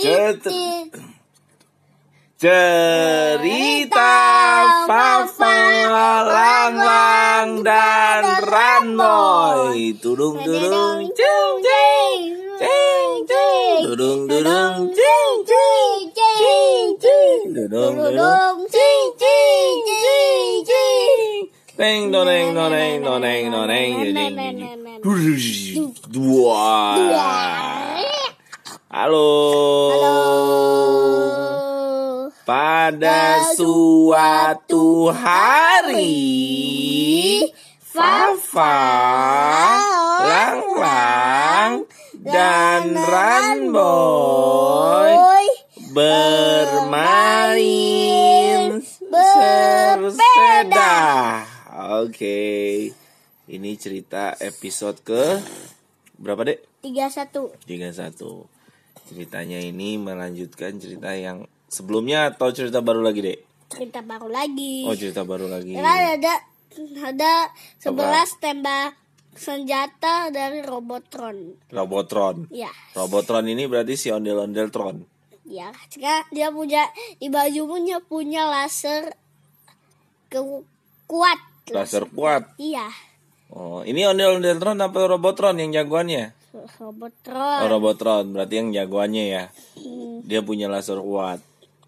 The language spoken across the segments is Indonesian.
Cet- Cerita Fafa Lang Lang dan Ranboy Tudung tudung cung cing cing cing Tudung tudung cing cing cing cing Tudung tudung cing cing cing cing Neng noneng noneng noneng noneng jeng Dua Halo Halo. Pada suatu hari Fafa, Lang Lang, dan Ranboy bermain bersepeda. Oke, ini cerita episode ke berapa dek? Tiga satu. 31 Ceritanya ini melanjutkan cerita yang sebelumnya atau cerita baru lagi dek? Cerita baru lagi. Oh cerita baru lagi Karena ada ada sebelas tembak senjata dari Robotron. Robotron Ya, Robotron ini berarti si ondel-ondel Tron ya. Sekarang dia punya di bajunya punya laser ke kuat. Laser kuat Iya, Oh ini ondel-ondel Tron apa Robotron yang jagoannya? Robotron. Oh Robotron berarti yang jagoannya ya Dia punya laser kuat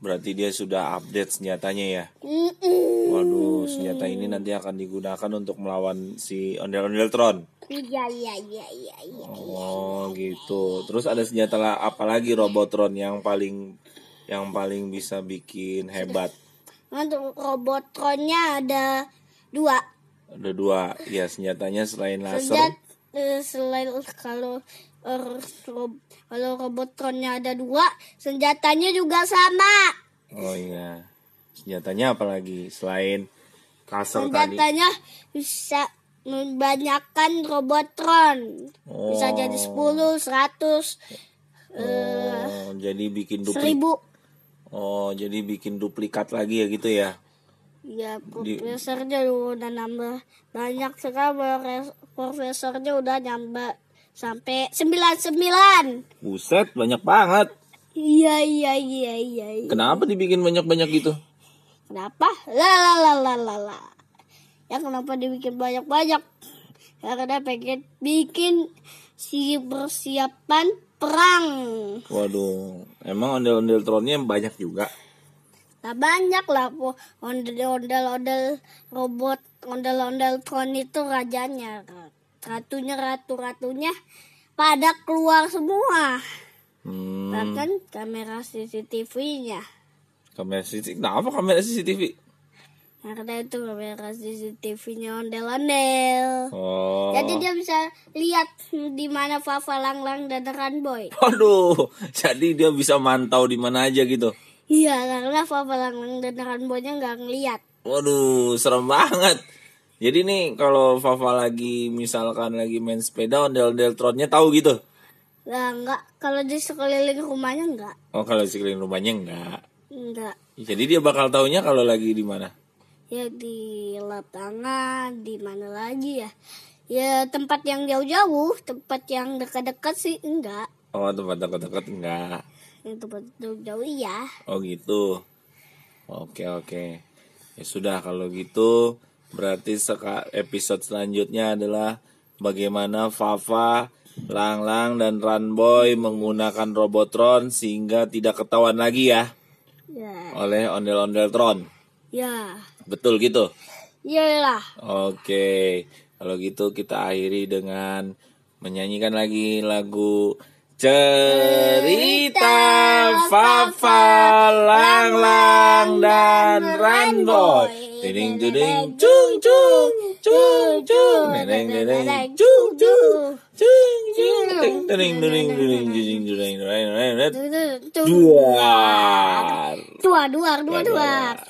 Berarti dia sudah update senjatanya ya Mm-mm. Waduh senjata ini nanti akan digunakan untuk melawan si ondel-ondel Tron Iya, iya, iya, iya, iya. Oh gitu. Terus ada senjata apa lagi Robotron yang paling yang paling bisa bikin hebat? Untuk Robotronnya ada dua. Ada dua. Ya senjatanya selain laser. Senjat eh, selain kalau kalau Robotronnya ada dua, senjatanya juga sama. Oh iya. Senjatanya apa lagi selain tadi? Senjatanya bisa membanyakkan Robotron. Bisa Oh. jadi 10, 100, Oh, jadi bikin duplik. 1000. Oh, jadi bikin duplikat lagi ya gitu ya. Ya, profesornya udah nambah banyak sekarang profes- profesornya udah nambah sampai 99. Buset, banyak banget. Iya, iya, iya, iya. iya. Kenapa dibikin banyak-banyak gitu? Kenapa? La la la la la la. Ya kenapa dibikin banyak-banyak? Ya karena pengen bikin si persiapan perang. Waduh, emang ondel-ondel Tronnya banyak juga. Nah banyak lah po ondel-ondel robot ondel-ondel tron itu rajanya. Ratunya ratu-ratunya pada keluar semua. Hmm, Bahkan kamera CCTV-nya. kamera CCTV. Kenapa kamera CCTV? Karena itu kamera CCTV-nya ondel-ondel. Oh. Jadi dia bisa lihat di mana Fafa Langlang dan Ranboy. Waduh, jadi dia bisa mantau di mana aja gitu. Iya, karena Fafa Langlang dan Ranboynya nggak ngeliat. Waduh, serem banget. Jadi nih kalau Fafa lagi misalkan lagi main sepeda ondel-ondel tronnya tahu gitu. Lah nggak, kalau di sekeliling rumahnya nggak, Oh, kalau sekeliling rumahnya enggak. nggak. Jadi dia bakal taunya kalau lagi di mana? Ya di lapangan, di mana lagi ya? Ya tempat yang jauh-jauh, tempat yang dekat-dekat sih enggak. Oh, tempat dekat-dekat enggak. Yang tempat jauh-jauh iya. Oh, gitu. Oke, oke. Ya sudah kalau gitu berarti seka episode selanjutnya adalah bagaimana Fafa, Lang Lang dan Ranboy menggunakan Robotron sehingga tidak ketahuan lagi ya Ya, oleh ondel-ondel Tron. ya, Betul gitu. iyalah. Oke, kalau gitu kita akhiri dengan menyanyikan lagi lagu Cerita Fafa Langlang dan Ranboy. Tiding tuding cung cung cung cung Neneng neneng cung cung cung cung Tuding tuding tuding tuding tuding Duar Duar duar duar duar